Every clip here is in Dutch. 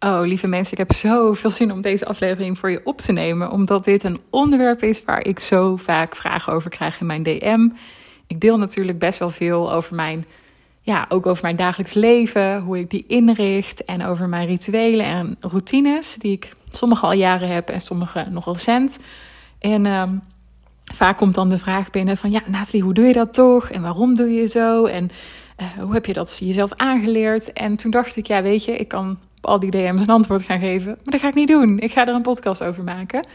Oh, lieve mensen, ik heb zoveel zin om deze aflevering voor je op te nemen, omdat dit een onderwerp is waar ik zo vaak vragen over krijg in mijn DM. Ik deel natuurlijk best wel veel over mijn, ja, ook over mijn dagelijks leven, hoe ik die inricht en over mijn rituelen en routines, die ik sommige al jaren heb en sommige nog recent. En um, vaak komt dan de vraag binnen van, ja, Nathalie, hoe doe je dat toch? En waarom doe je zo? En uh, hoe heb je dat jezelf aangeleerd? En toen dacht ik, ja, weet je, ik kan al die DM's een antwoord gaan geven. Maar dat ga ik niet doen. Ik ga er een podcast over maken.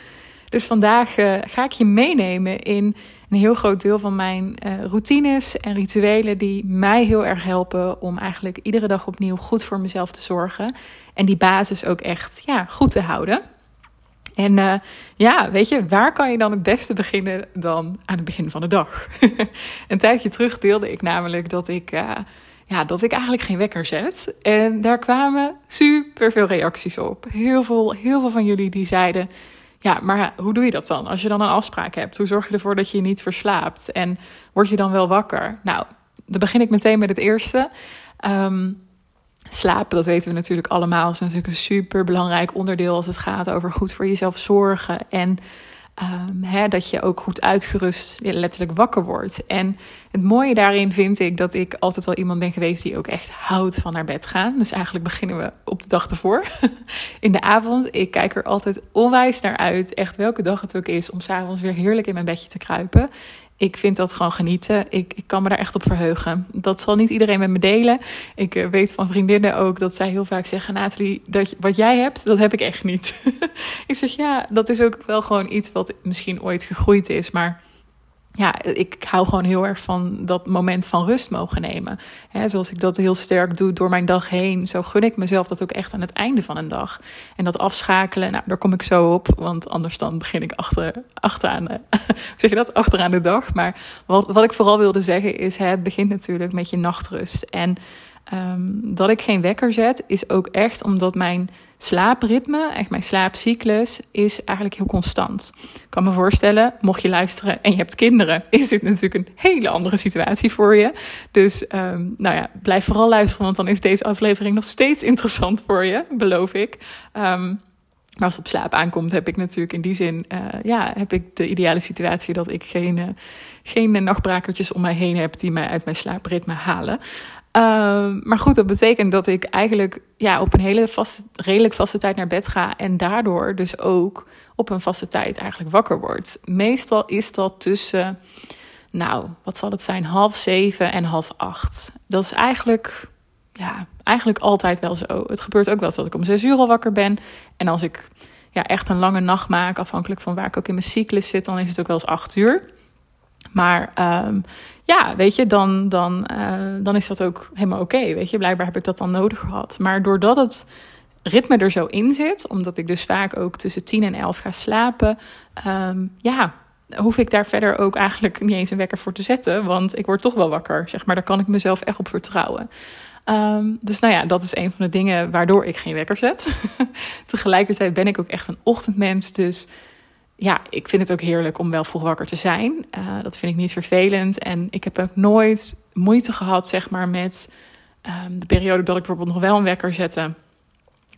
Dus vandaag uh, ga ik je meenemen in een heel groot deel van mijn uh, routines en rituelen die mij heel erg helpen om eigenlijk iedere dag opnieuw goed voor mezelf te zorgen. En die basis ook echt ja, goed te houden. En uh, ja, weet je, waar kan je dan het beste beginnen dan aan het begin van de dag? een tijdje terug deelde ik namelijk dat ik ja, dat ik eigenlijk geen wekker zet. En daar kwamen super veel reacties op. Heel veel, heel veel van jullie die zeiden: Ja, maar hoe doe je dat dan? Als je dan een afspraak hebt, hoe zorg je ervoor dat je niet verslaapt? En word je dan wel wakker? Nou, dan begin ik meteen met het eerste. Um, slapen, dat weten we natuurlijk allemaal, is natuurlijk een super belangrijk onderdeel als het gaat over goed voor jezelf zorgen. En Um, hè, dat je ook goed uitgerust letterlijk wakker wordt. En het mooie daarin vind ik dat ik altijd al iemand ben geweest die ook echt houdt van naar bed gaan. Dus eigenlijk beginnen we op de dag ervoor. in de avond. Ik kijk er altijd onwijs naar uit. Echt welke dag het ook is. Om s'avonds weer heerlijk in mijn bedje te kruipen ik vind dat gewoon genieten. Ik, ik kan me daar echt op verheugen. Dat zal niet iedereen met me delen. Ik uh, weet van vriendinnen ook dat zij heel vaak zeggen: Nathalie, dat, wat jij hebt, dat heb ik echt niet. ik zeg ja, dat is ook wel gewoon iets wat misschien ooit gegroeid is. Maar ja, ik hou gewoon heel erg van dat moment van rust mogen nemen. Zoals ik dat heel sterk doe door mijn dag heen, zo gun ik mezelf dat ook echt aan het einde van een dag. En dat afschakelen, nou, daar kom ik zo op, want anders dan begin ik achter, achteraan, zeg je dat, achteraan de dag. Maar wat, wat ik vooral wilde zeggen is, het begint natuurlijk met je nachtrust. En um, dat ik geen wekker zet, is ook echt omdat mijn slaapritme, echt mijn slaapcyclus, is eigenlijk heel constant. Ik kan me voorstellen, mocht je luisteren en je hebt kinderen, is dit natuurlijk een hele andere situatie voor je. Dus um, nou ja, blijf vooral luisteren, want dan is deze aflevering nog steeds interessant voor je, beloof ik. Um, maar als het op slaap aankomt, heb ik natuurlijk in die zin, uh, ja, heb ik de ideale situatie dat ik geen, uh, geen nachtbrakertjes om mij heen heb die mij uit mijn slaapritme halen. Um, maar goed, dat betekent dat ik eigenlijk ja, op een hele vaste, redelijk vaste tijd naar bed ga. En daardoor dus ook op een vaste tijd eigenlijk wakker word. Meestal is dat tussen, nou, wat zal het zijn, half zeven en half acht. Dat is eigenlijk, ja, eigenlijk altijd wel zo. Het gebeurt ook wel eens dat ik om zes uur al wakker ben. En als ik ja, echt een lange nacht maak, afhankelijk van waar ik ook in mijn cyclus zit, dan is het ook wel eens acht uur. Maar um, ja, weet je, dan, dan, uh, dan is dat ook helemaal oké. Weet je, blijkbaar heb ik dat dan nodig gehad. Maar doordat het ritme er zo in zit, omdat ik dus vaak ook tussen 10 en 11 ga slapen, um, ja, hoef ik daar verder ook eigenlijk niet eens een wekker voor te zetten. Want ik word toch wel wakker, zeg maar. Daar kan ik mezelf echt op vertrouwen. Um, dus nou ja, dat is een van de dingen waardoor ik geen wekker zet. Tegelijkertijd ben ik ook echt een ochtendmens, dus ja, ik vind het ook heerlijk om wel vroeg wakker te zijn. Uh, dat vind ik niet vervelend. En ik heb ook nooit moeite gehad, zeg maar, met um, de periode dat ik bijvoorbeeld nog wel een wekker zette.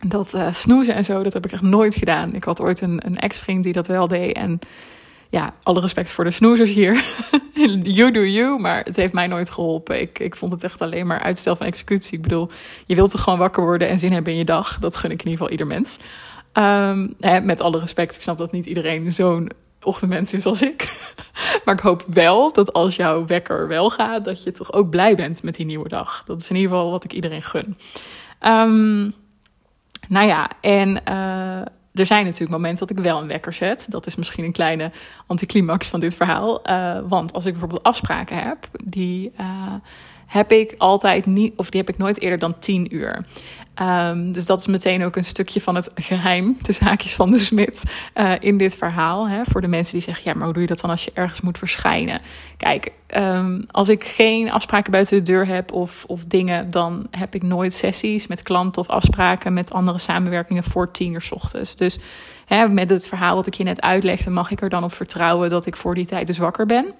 Dat uh, snoezen en zo, dat heb ik echt nooit gedaan. Ik had ooit een, een ex-vriend die dat wel deed. En ja, alle respect voor de snoezers hier. you do you, maar het heeft mij nooit geholpen. Ik, ik vond het echt alleen maar uitstel van executie. Ik bedoel, je wilt toch gewoon wakker worden en zin hebben in je dag. Dat gun ik in ieder geval ieder mens. Um, met alle respect, ik snap dat niet iedereen zo'n ochtendmens is als ik. maar ik hoop wel dat als jouw wekker wel gaat, dat je toch ook blij bent met die nieuwe dag. Dat is in ieder geval wat ik iedereen gun. Um, nou ja, en uh, er zijn natuurlijk momenten dat ik wel een wekker zet. Dat is misschien een kleine anticlimax van dit verhaal. Uh, want als ik bijvoorbeeld afspraken heb, die uh, heb ik altijd niet, of die heb ik nooit eerder dan 10 uur. Um, dus dat is meteen ook een stukje van het geheim, de zaakjes van de smid, uh, in dit verhaal. Hè, voor de mensen die zeggen, ja, maar hoe doe je dat dan als je ergens moet verschijnen? Kijk, um, als ik geen afspraken buiten de deur heb of, of dingen, dan heb ik nooit sessies met klanten of afspraken met andere samenwerkingen voor tien uur ochtends. Dus hè, met het verhaal wat ik je net uitlegde, mag ik er dan op vertrouwen dat ik voor die tijd dus wakker ben.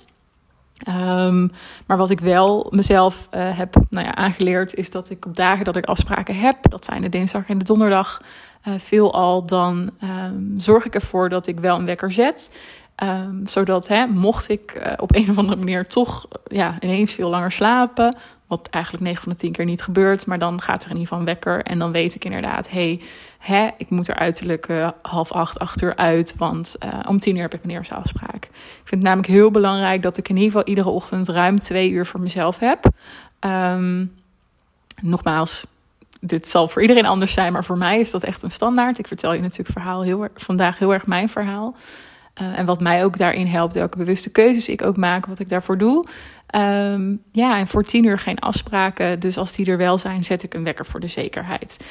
Ehm, maar wat ik wel mezelf uh, heb nou ja, aangeleerd, is dat ik op dagen dat ik afspraken heb, dat zijn de dinsdag en de donderdag, uh, veelal dan um, zorg ik ervoor dat ik wel een wekker zet. Um, zodat, hè, mocht ik uh, op een of andere manier toch ja, ineens veel langer slapen, wat eigenlijk 9 van de 10 keer niet gebeurt. Maar dan gaat er in ieder geval een wekker. En dan weet ik inderdaad, hey, ik moet er uiterlijk half acht, acht uur uit. Want om tien uur heb ik mijn eerste afspraak. Ik vind het namelijk heel belangrijk dat ik in ieder geval iedere ochtend ruim twee uur voor mezelf heb. Um, nogmaals, dit zal voor iedereen anders zijn. Maar voor mij is dat echt een standaard. Ik vertel je natuurlijk verhaal heel, vandaag heel erg mijn verhaal. Uh, en wat mij ook daarin helpt, welke bewuste keuzes ik ook maak, wat ik daarvoor doe. Um, ja, en voor tien uur geen afspraken. Dus als die er wel zijn, zet ik een wekker voor de zekerheid.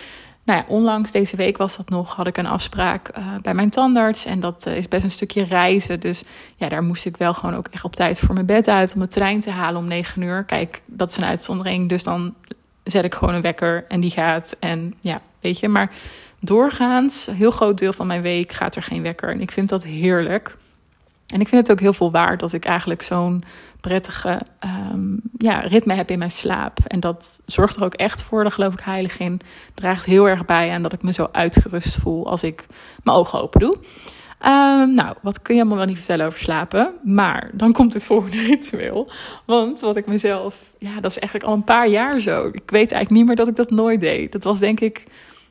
Nou ja, onlangs deze week was dat nog, had ik een afspraak uh, bij mijn tandarts. En dat uh, is best een stukje reizen. Dus ja, daar moest ik wel gewoon ook echt op tijd voor mijn bed uit om de trein te halen om negen uur. Kijk, dat is een uitzondering. Dus dan zet ik gewoon een wekker en die gaat. En ja, weet je, maar doorgaans, een heel groot deel van mijn week gaat er geen wekker. En ik vind dat heerlijk. En ik vind het ook heel veel waard dat ik eigenlijk zo'n prettige um, ja, ritme heb in mijn slaap. En dat zorgt er ook echt voor, daar geloof ik heilig in. Draagt heel erg bij aan dat ik me zo uitgerust voel als ik mijn ogen open doe. Um, nou, wat kun je allemaal wel niet vertellen over slapen? Maar dan komt het volgende ritueel. Want wat ik mezelf, ja, dat is eigenlijk al een paar jaar zo. Ik weet eigenlijk niet meer dat ik dat nooit deed. Dat was denk ik,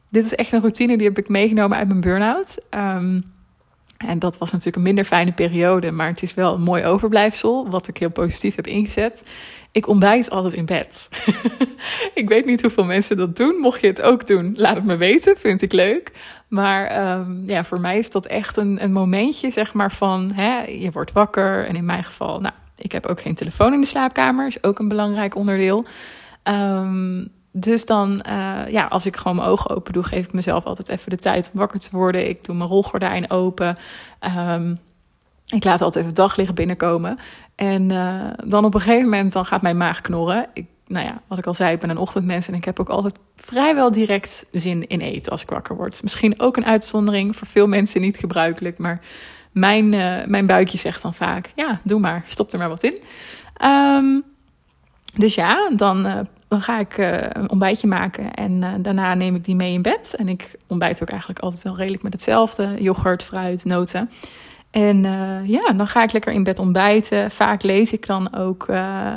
dit is echt een routine die heb ik meegenomen uit mijn burn-out. Um, en dat was natuurlijk een minder fijne periode, maar het is wel een mooi overblijfsel, wat ik heel positief heb ingezet. Ik ontbijt altijd in bed. ik weet niet hoeveel mensen dat doen. Mocht je het ook doen, laat het me weten. Vind ik leuk. Maar um, ja, voor mij is dat echt een, een momentje, zeg maar, van hè, je wordt wakker. En in mijn geval, nou, ik heb ook geen telefoon in de slaapkamer. Is ook een belangrijk onderdeel. Um, dus dan, uh, ja, als ik gewoon mijn ogen open doe, geef ik mezelf altijd even de tijd om wakker te worden. Ik doe mijn rolgordijn open. Um, ik laat altijd even daglicht binnenkomen. En uh, dan op een gegeven moment dan gaat mijn maag knorren. Ik, nou ja, wat ik al zei, ik ben een ochtendmens en ik heb ook altijd vrijwel direct zin in eten als ik wakker word. Misschien ook een uitzondering, voor veel mensen niet gebruikelijk, maar mijn, uh, mijn buikje zegt dan vaak, ja, doe maar, stop er maar wat in. Um, dus ja, dan dan ga ik uh, een ontbijtje maken en uh, daarna neem ik die mee in bed. En ik ontbijt ook eigenlijk altijd wel redelijk met hetzelfde: yoghurt, fruit, noten. En uh, ja, dan ga ik lekker in bed ontbijten. Vaak lees ik dan ook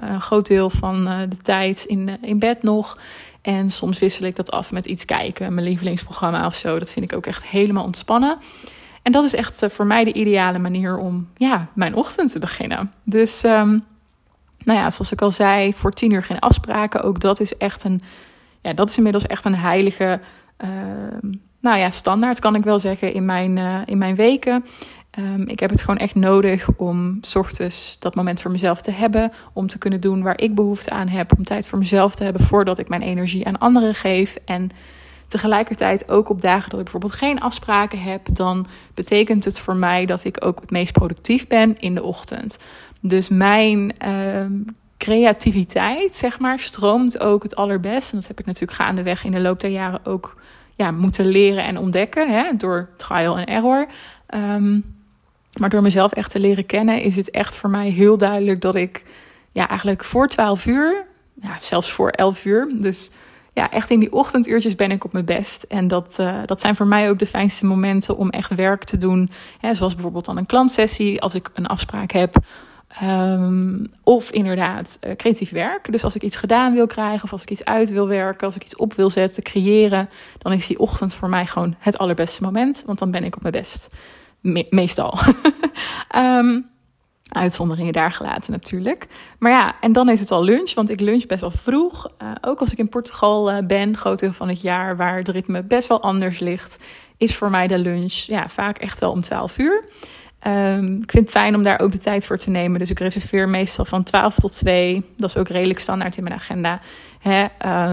een groot deel van de tijd in, in bed nog. En soms wissel ik dat af met iets kijken, mijn lievelingsprogramma of zo. Dat vind ik ook echt helemaal ontspannen. En dat is echt voor mij de ideale manier om ja, mijn ochtend te beginnen. Dus. Um, nou ja, zoals ik al zei, voor tien uur geen afspraken. Ook dat is echt een, ja, dat is inmiddels echt een heilige, uh, nou ja, standaard kan ik wel zeggen in mijn, uh, in mijn weken. Um, ik heb het gewoon echt nodig om s ochtends dat moment voor mezelf te hebben. Om te kunnen doen waar ik behoefte aan heb. Om tijd voor mezelf te hebben voordat ik mijn energie aan anderen geef. En tegelijkertijd ook op dagen dat ik bijvoorbeeld geen afspraken heb. Dan betekent het voor mij dat ik ook het meest productief ben in de ochtend. Dus mijn uh, creativiteit, zeg maar, stroomt ook het allerbest. En dat heb ik natuurlijk gaandeweg in de loop der jaren ook ja, moeten leren en ontdekken. Hè, door trial en error. Um, maar door mezelf echt te leren kennen, is het echt voor mij heel duidelijk dat ik ja, eigenlijk voor 12 uur, ja, zelfs voor 11 uur. Dus ja, echt in die ochtenduurtjes ben ik op mijn best. En dat, uh, dat zijn voor mij ook de fijnste momenten om echt werk te doen. Hè, zoals bijvoorbeeld dan een klantsessie, als ik een afspraak heb. Um, of inderdaad uh, creatief werk. Dus als ik iets gedaan wil krijgen, of als ik iets uit wil werken, als ik iets op wil zetten, creëren, dan is die ochtend voor mij gewoon het allerbeste moment. Want dan ben ik op mijn best. Me meestal. um, uitzonderingen daar gelaten natuurlijk. Maar ja, en dan is het al lunch, want ik lunch best wel vroeg. Uh, ook als ik in Portugal uh, ben, groot deel van het jaar, waar het ritme best wel anders ligt, is voor mij de lunch ja, vaak echt wel om 12 uur. Um, ik vind het fijn om daar ook de tijd voor te nemen. Dus ik reserveer meestal van 12 tot 2. Dat is ook redelijk standaard in mijn agenda. Hè,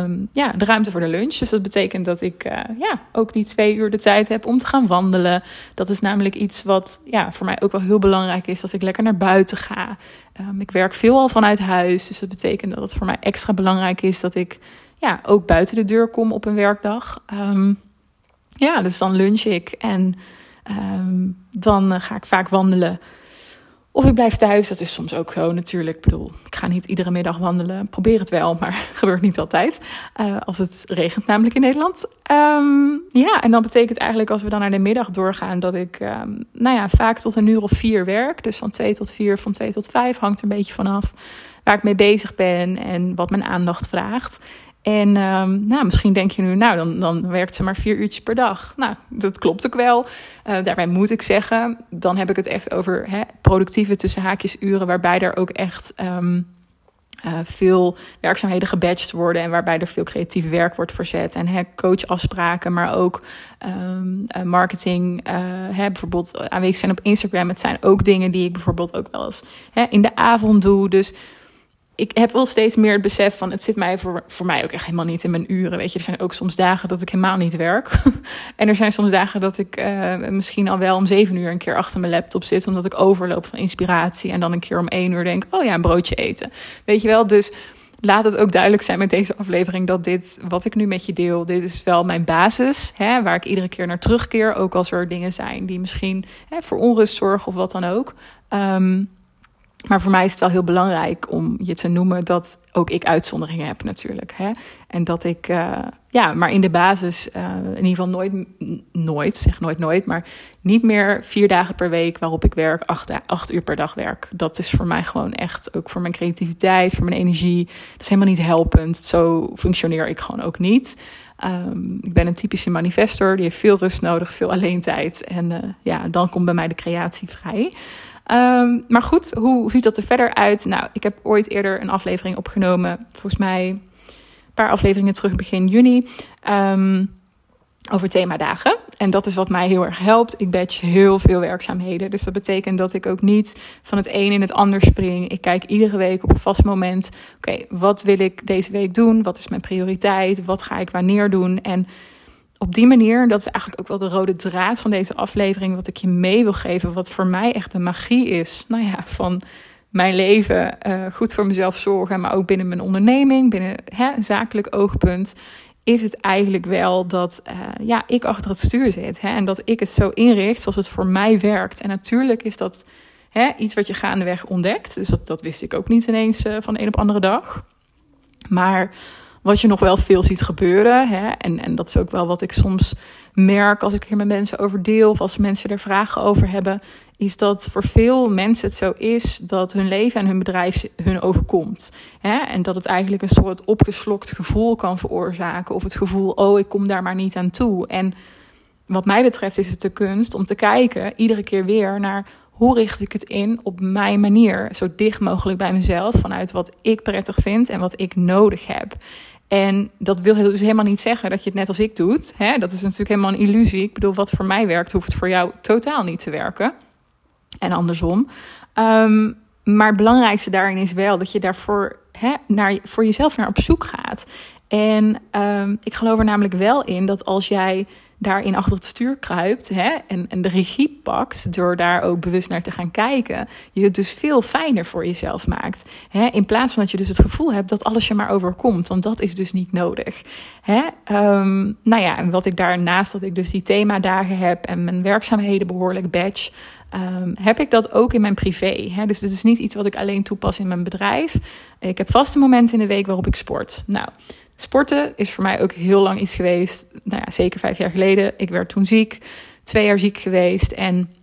um, ja, de ruimte voor de lunch. Dus dat betekent dat ik uh, ja, ook die twee uur de tijd heb om te gaan wandelen. Dat is namelijk iets wat ja, voor mij ook wel heel belangrijk is. Dat ik lekker naar buiten ga. Um, ik werk veel al vanuit huis. Dus dat betekent dat het voor mij extra belangrijk is dat ik ja, ook buiten de deur kom op een werkdag. ja, dus dan lunch ik en... Um, dan uh, ga ik vaak wandelen Of ik blijf thuis, dat is soms ook zo natuurlijk. Ik bedoel, ik ga niet iedere middag wandelen. Probeer het wel, maar gebeurt niet altijd. Uh, als het regent namelijk in Nederland. Um, ja, en dan betekent eigenlijk als we dan naar de middag doorgaan... dat ik um, nou ja, vaak tot een uur of vier werk. Dus van twee tot vier, van twee tot vijf hangt er een beetje vanaf... waar ik mee bezig ben en wat mijn aandacht vraagt. En um, nou, misschien denk je nu, nou, dan, dan werkt ze maar vier uurtjes per dag. Nou, dat klopt ook wel. Uh, daarbij moet ik zeggen, dan heb ik het echt over hè, productieve tussen haakjes uren, waarbij er ook echt um, uh, veel werkzaamheden gebadged worden en waarbij er veel creatief werk wordt verzet. En hè, coachafspraken, maar ook um, uh, marketing, bijvoorbeeld aanwezig zijn op Instagram. Het zijn ook dingen die ik bijvoorbeeld ook wel eens hè, in de avond doe. Dus ik heb wel steeds meer het besef van het zit mij voor, voor mij ook echt helemaal niet in mijn uren. Weet je, er zijn ook soms dagen dat ik helemaal niet werk. en er zijn soms dagen dat ik uh, misschien al wel om zeven uur een keer achter mijn laptop zit, omdat ik overloop van inspiratie. En dan een keer om één uur denk: oh ja, een broodje eten. Weet je wel, dus laat het ook duidelijk zijn met deze aflevering dat dit, wat ik nu met je deel, dit is wel mijn basis. Hè, waar ik iedere keer naar terugkeer. Ook als er dingen zijn die misschien hè, voor onrust zorgen of wat dan ook. Um, maar voor mij is het wel heel belangrijk om je te noemen dat ook ik uitzonderingen heb natuurlijk. Hè? En dat ik, uh, ja, maar in de basis uh, in ieder geval nooit, nooit, zeg nooit nooit, maar niet meer vier dagen per week waarop ik werk, acht, uur per dag werk. Dat is voor mij gewoon echt, ook voor mijn creativiteit, voor mijn energie, dat is helemaal niet helpend. Zo functioneer ik gewoon ook niet. Um, ik ben een typische manifestor, die heeft veel rust nodig, veel alleen tijd. En uh, ja, dan komt bij mij de creatie vrij. Um, maar goed, hoe ziet dat er verder uit? Nou, ik heb ooit eerder een aflevering opgenomen, volgens mij een paar afleveringen terug, begin juni. Um, over themadagen. En dat is wat mij heel erg helpt. Ik badge heel veel werkzaamheden. Dus dat betekent dat ik ook niet van het een in het ander spring. Ik kijk iedere week op een vast moment. Oké, wat wil ik deze week doen? Wat is mijn prioriteit? Wat ga ik wanneer doen? En op die manier, dat is eigenlijk ook wel de rode draad van deze aflevering, wat ik je mee wil geven, wat voor mij echt de magie is. Nou ja, van mijn leven, uh, goed voor mezelf zorgen, maar ook binnen mijn onderneming, binnen hè, zakelijk oogpunt, is het eigenlijk wel dat uh, ja, ik achter het stuur zit. Hè, en dat ik het zo inricht zoals het voor mij werkt. En natuurlijk is dat hè, iets wat je gaandeweg ontdekt. Dus dat, dat wist ik ook niet ineens uh, van een op andere dag. Maar wat je nog wel veel ziet gebeuren. Hè? En, en dat is ook wel wat ik soms merk als ik hier met mensen over deel. Of als mensen er vragen over hebben. Is dat voor veel mensen het zo is dat hun leven en hun bedrijf hun overkomt. Hè? En dat het eigenlijk een soort opgeslokt gevoel kan veroorzaken. Of het gevoel, oh, ik kom daar maar niet aan toe. En wat mij betreft is het de kunst om te kijken, iedere keer weer naar hoe richt ik het in op mijn manier, zo dicht mogelijk bij mezelf, vanuit wat ik prettig vind en wat ik nodig heb. En dat wil dus helemaal niet zeggen dat je het net als ik doet. Hè? Dat is natuurlijk helemaal een illusie. Ik bedoel, wat voor mij werkt, hoeft voor jou totaal niet te werken. En andersom. Um, maar het belangrijkste daarin is wel dat je daarvoor hè, naar, voor jezelf naar op zoek gaat. En um, ik geloof er namelijk wel in dat als jij daarin achter het stuur kruipt hè, en, en de regie pakt door daar ook bewust naar te gaan kijken, je het dus veel fijner voor jezelf maakt. Hè, in plaats van dat je dus het gevoel hebt dat alles je maar overkomt, want dat is dus niet nodig. Hè, um, nou ja, en wat ik daarnaast dat ik dus die themadagen heb en mijn werkzaamheden behoorlijk badge, um, heb ik dat ook in mijn privé. Hè? Dus het is niet iets wat ik alleen toepas in mijn bedrijf. Ik heb vaste momenten in de week waarop ik sport. Nou, Sporten is voor mij ook heel lang iets geweest. Nou ja, zeker vijf jaar geleden. Ik werd toen ziek, twee jaar ziek geweest. En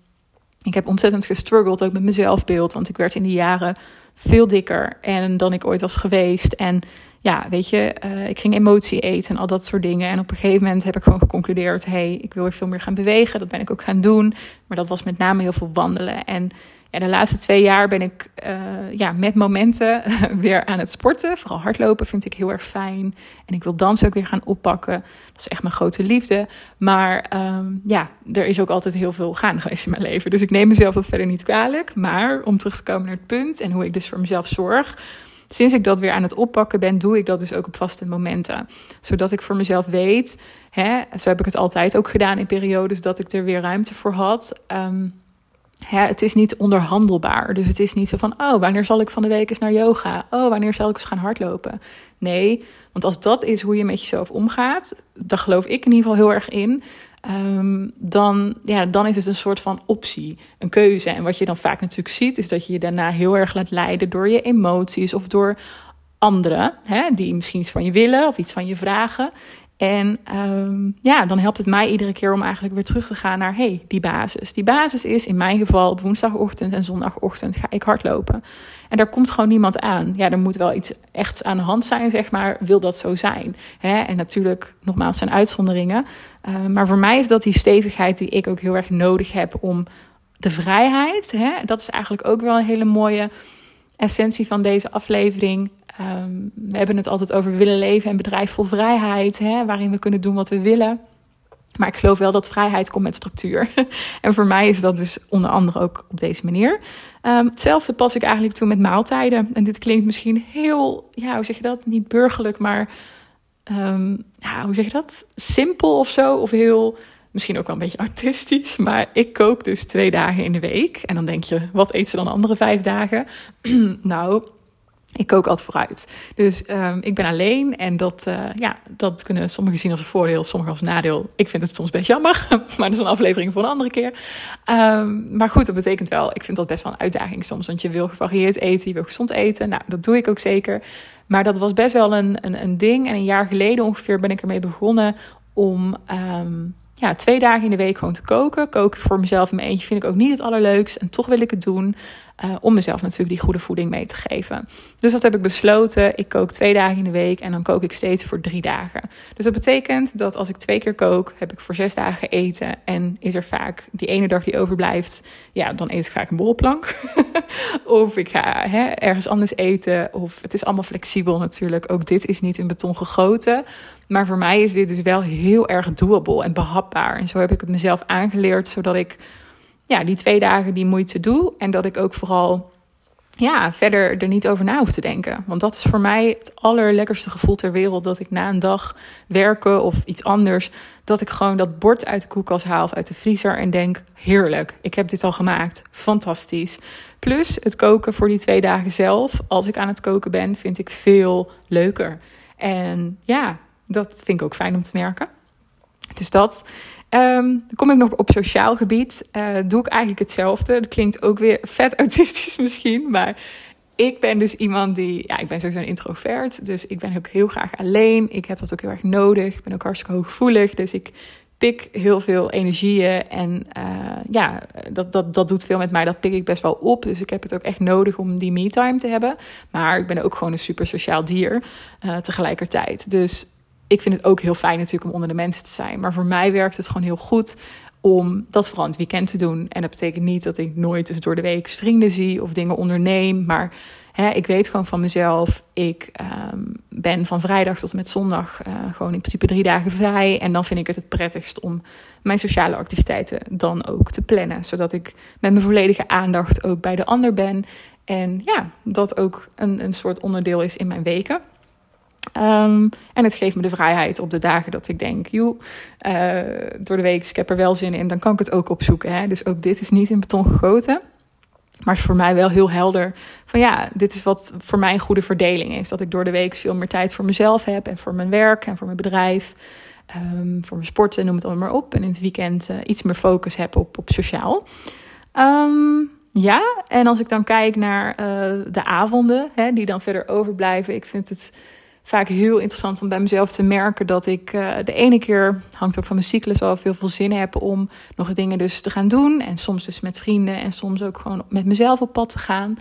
ik heb ontzettend gestruggeld ook met mijn zelfbeeld. Want ik werd in die jaren veel dikker en dan ik ooit was geweest. En ja, weet je, uh, ik ging emotie eten en al dat soort dingen. En op een gegeven moment heb ik gewoon geconcludeerd: hé, hey, ik wil weer veel meer gaan bewegen. Dat ben ik ook gaan doen. Maar dat was met name heel veel wandelen. En ja, de laatste twee jaar ben ik uh, ja, met momenten weer aan het sporten. Vooral hardlopen vind ik heel erg fijn. En ik wil dansen ook weer gaan oppakken. Dat is echt mijn grote liefde. Maar um, ja, er is ook altijd heel veel gaande geweest in mijn leven. Dus ik neem mezelf dat verder niet kwalijk. Maar om terug te komen naar het punt en hoe ik dus voor mezelf zorg. Sinds ik dat weer aan het oppakken ben, doe ik dat dus ook op vaste momenten. Zodat ik voor mezelf weet, hè, zo heb ik het altijd ook gedaan in periodes dat ik er weer ruimte voor had. Ja, het is niet onderhandelbaar. Dus het is niet zo van, oh, wanneer zal ik van de week eens naar yoga? Oh, wanneer zal ik eens gaan hardlopen? Nee, want als dat is hoe je met jezelf omgaat, dan geloof ik in ieder geval heel erg in. Ehm, dan, ja, dan is het een soort van optie, een keuze. En wat je dan vaak natuurlijk ziet, is dat je je daarna heel erg laat leiden door je emoties of door anderen, hè, die misschien iets van je willen of iets van je vragen. En um, ja, dan helpt het mij iedere keer om eigenlijk weer terug te gaan naar hey, die basis. Die basis is in mijn geval op woensdagochtend en zondagochtend ga ik hardlopen. En daar komt gewoon niemand aan. Ja, er moet wel iets echt aan de hand zijn, zeg maar. Wil dat zo zijn? Hè? En natuurlijk, nogmaals, zijn uitzonderingen. Uh, maar voor mij is dat die stevigheid die ik ook heel erg nodig heb om de vrijheid. Hè? Dat is eigenlijk ook wel een hele mooie essentie van deze aflevering. Um, we hebben het altijd over willen leven en bedrijf vol vrijheid, hè, waarin we kunnen doen wat we willen. Maar ik geloof wel dat vrijheid komt met structuur. en voor mij is dat dus onder andere ook op deze manier. Um, hetzelfde pas ik eigenlijk toe met maaltijden. En dit klinkt misschien heel, ja, hoe zeg je dat? Niet burgerlijk, maar um, ja, hoe zeg je dat? Simpel of zo. Of heel Misschien ook wel een beetje artistisch, maar ik kook dus twee dagen in de week. En dan denk je, wat eet ze dan andere vijf dagen? nou, ik kook altijd vooruit. Dus um, ik ben alleen en dat, uh, ja, dat kunnen sommigen zien als een voordeel, sommigen als nadeel. Ik vind het soms best jammer, maar dat is een aflevering voor een andere keer. Um, maar goed, dat betekent wel, ik vind dat best wel een uitdaging soms. Want je wil gevarieerd eten, je wil gezond eten. Nou, dat doe ik ook zeker. Maar dat was best wel een, een, een ding. En een jaar geleden ongeveer ben ik ermee begonnen om um, ja, twee dagen in de week gewoon te koken. Koken voor mezelf in mijn eentje vind ik ook niet het allerleukst. En toch wil ik het doen. Uh, om mezelf natuurlijk die goede voeding mee te geven. Dus dat heb ik besloten. Ik kook twee dagen in de week en dan kook ik steeds voor drie dagen. Dus dat betekent dat als ik twee keer kook, heb ik voor zes dagen eten. En is er vaak die ene dag die overblijft, ja, dan eet ik vaak een borrelplank. of ik ga hè, ergens anders eten. Of het is allemaal flexibel natuurlijk. Ook dit is niet in beton gegoten. Maar voor mij is dit dus wel heel erg doable en behapbaar. En zo heb ik het mezelf aangeleerd, zodat ik ja, die twee dagen die moeite doe. En dat ik ook vooral ja, verder er niet over na hoef te denken. Want dat is voor mij het allerlekkerste gevoel ter wereld. Dat ik na een dag werken of iets anders. Dat ik gewoon dat bord uit de koelkast haal of uit de vriezer. En denk: heerlijk, ik heb dit al gemaakt. Fantastisch. Plus het koken voor die twee dagen zelf. Als ik aan het koken ben, vind ik veel leuker. En ja, dat vind ik ook fijn om te merken. Dus dat. Um, dan kom ik nog op sociaal gebied. Uh, doe ik eigenlijk hetzelfde. Dat klinkt ook weer vet autistisch misschien. Maar ik ben dus iemand die... Ja, ik ben sowieso een introvert. Dus ik ben ook heel graag alleen. Ik heb dat ook heel erg nodig. Ik ben ook hartstikke hooggevoelig. Dus ik pik heel veel energieën. En uh, ja, dat, dat, dat doet veel met mij. Dat pik ik best wel op. Dus ik heb het ook echt nodig om die me-time te hebben. Maar ik ben ook gewoon een super sociaal dier uh, tegelijkertijd. Dus ik vind het ook heel fijn natuurlijk om onder de mensen te zijn. Maar voor mij werkt het gewoon heel goed om dat vooral het weekend te doen. En dat betekent niet dat ik nooit dus door de week vrienden zie of dingen onderneem. Maar hè, ik weet gewoon van mezelf. Ik um, ben van vrijdag tot met zondag uh, gewoon in principe drie dagen vrij. En dan vind ik het het prettigst om mijn sociale activiteiten dan ook te plannen. Zodat ik met mijn volledige aandacht ook bij de ander ben. En ja, dat ook een, een soort onderdeel is in mijn weken. Um, en het geeft me de vrijheid op de dagen dat ik denk, joh, uh, door de week, ik heb er wel zin in, dan kan ik het ook opzoeken. Hè? Dus ook dit is niet in beton gegoten. Maar is voor mij wel heel helder van ja, dit is wat voor mij een goede verdeling is. Dat ik door de week veel meer tijd voor mezelf heb en voor mijn werk en voor mijn bedrijf. Um, voor mijn sporten, noem het allemaal maar op. En in het weekend uh, iets meer focus heb op, op sociaal. Um, ja, en als ik dan kijk naar uh, de avonden, hè, die dan verder overblijven. Ik vind het vaak heel interessant om bij mezelf te merken dat ik uh, de ene keer, hangt ook van mijn cyclus al, veel, veel zin heb om nog dingen dus te gaan doen. En soms dus met vrienden en soms ook gewoon met mezelf op pad te gaan.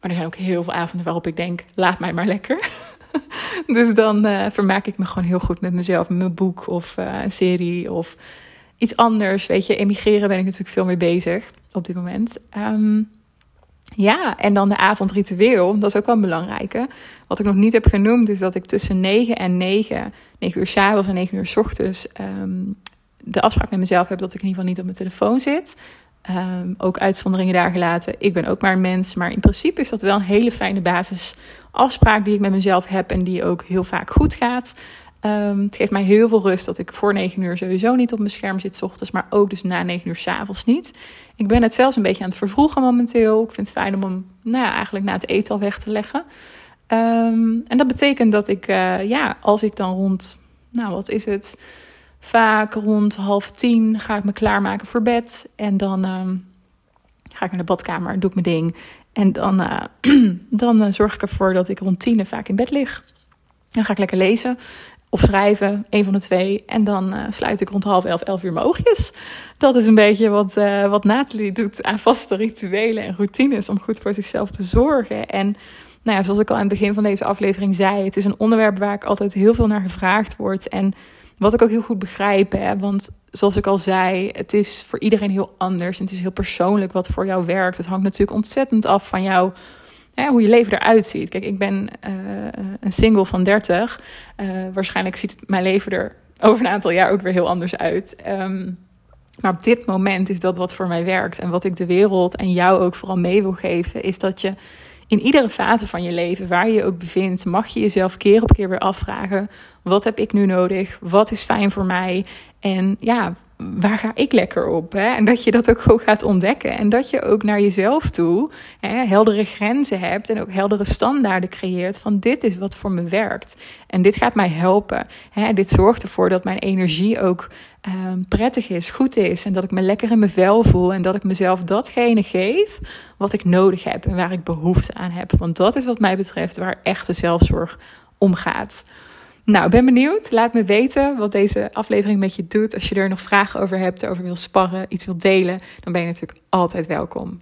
Maar er zijn ook heel veel avonden waarop ik denk, laat mij maar lekker. dus dan uh, vermaak ik me gewoon heel goed met mezelf, met mijn boek of uh, een serie of iets anders. Weet je, emigreren ben ik natuurlijk veel mee bezig op dit moment. Um, ja, en dan de avondritueel, dat is ook wel een belangrijke. Wat ik nog niet heb genoemd, is dat ik tussen 9 en 9, 9 uur s avonds en 9 uur s ochtends, um, de afspraak met mezelf heb dat ik in ieder geval niet op mijn telefoon zit. Um, ook uitzonderingen daar gelaten. Ik ben ook maar een mens, maar in principe is dat wel een hele fijne basisafspraak die ik met mezelf heb en die ook heel vaak goed gaat. Um, het geeft mij heel veel rust dat ik voor 9 uur sowieso niet op mijn scherm zit, s ochtends, maar ook dus na 9 uur s avonds niet. Ik ben het zelfs een beetje aan het vervroegen momenteel. Ik vind het fijn om hem nou ja, eigenlijk na het eten al weg te leggen. Um, en dat betekent dat ik, uh, ja, als ik dan rond, nou wat is het, vaak rond half tien ga ik me klaarmaken voor bed. En dan ehm, ga ik naar de badkamer, doe ik mijn ding. En dan, uh, dan uh, zorg ik ervoor dat ik rond tien vaak in bed lig. Dan ga ik lekker lezen of schrijven, een van de twee. En dan uh, sluit ik rond half elf, elf uur mijn oogjes. Dat is een beetje wat, uh, wat Nathalie doet aan vaste rituelen en routines om goed voor zichzelf te zorgen. En nou ja, zoals ik al aan het begin van deze aflevering zei, het is een onderwerp waar ik altijd heel veel naar gevraagd word. En wat ik ook heel goed begrijp, hè, want zoals ik al zei, het is voor iedereen heel anders. Het is heel persoonlijk wat voor jou werkt. Het hangt natuurlijk ontzettend af van hoe je leven eruit ziet. Kijk, ik ben uh, een single van 30. Uh, waarschijnlijk ziet mijn leven er over een aantal jaar ook weer heel anders uit. Um, maar op dit moment is dat wat voor mij werkt. En wat ik de wereld en jou ook vooral mee wil geven, is dat je in iedere fase van je leven, waar je je ook bevindt, mag je jezelf keer op keer weer afvragen: wat heb ik nu nodig? Wat is fijn voor mij? En ja, waar ga ik lekker op? Hè? En dat je dat ook gewoon gaat ontdekken. En dat je ook naar jezelf toe hè, heldere grenzen hebt en ook heldere standaarden creëert van dit is wat voor me werkt. En dit gaat mij helpen. Hè? Dit zorgt ervoor dat mijn energie ook um, prettig is, goed is. En dat ik me lekker in mijn vel voel. En dat ik mezelf datgene geef wat ik nodig heb en waar ik behoefte aan heb. Want dat is wat mij betreft waar echte zelfzorg om gaat. Nou, ben benieuwd. Laat me weten wat deze aflevering met je doet. Als je er nog vragen over hebt, over wil sparren, iets wil delen, dan ben je natuurlijk altijd welkom.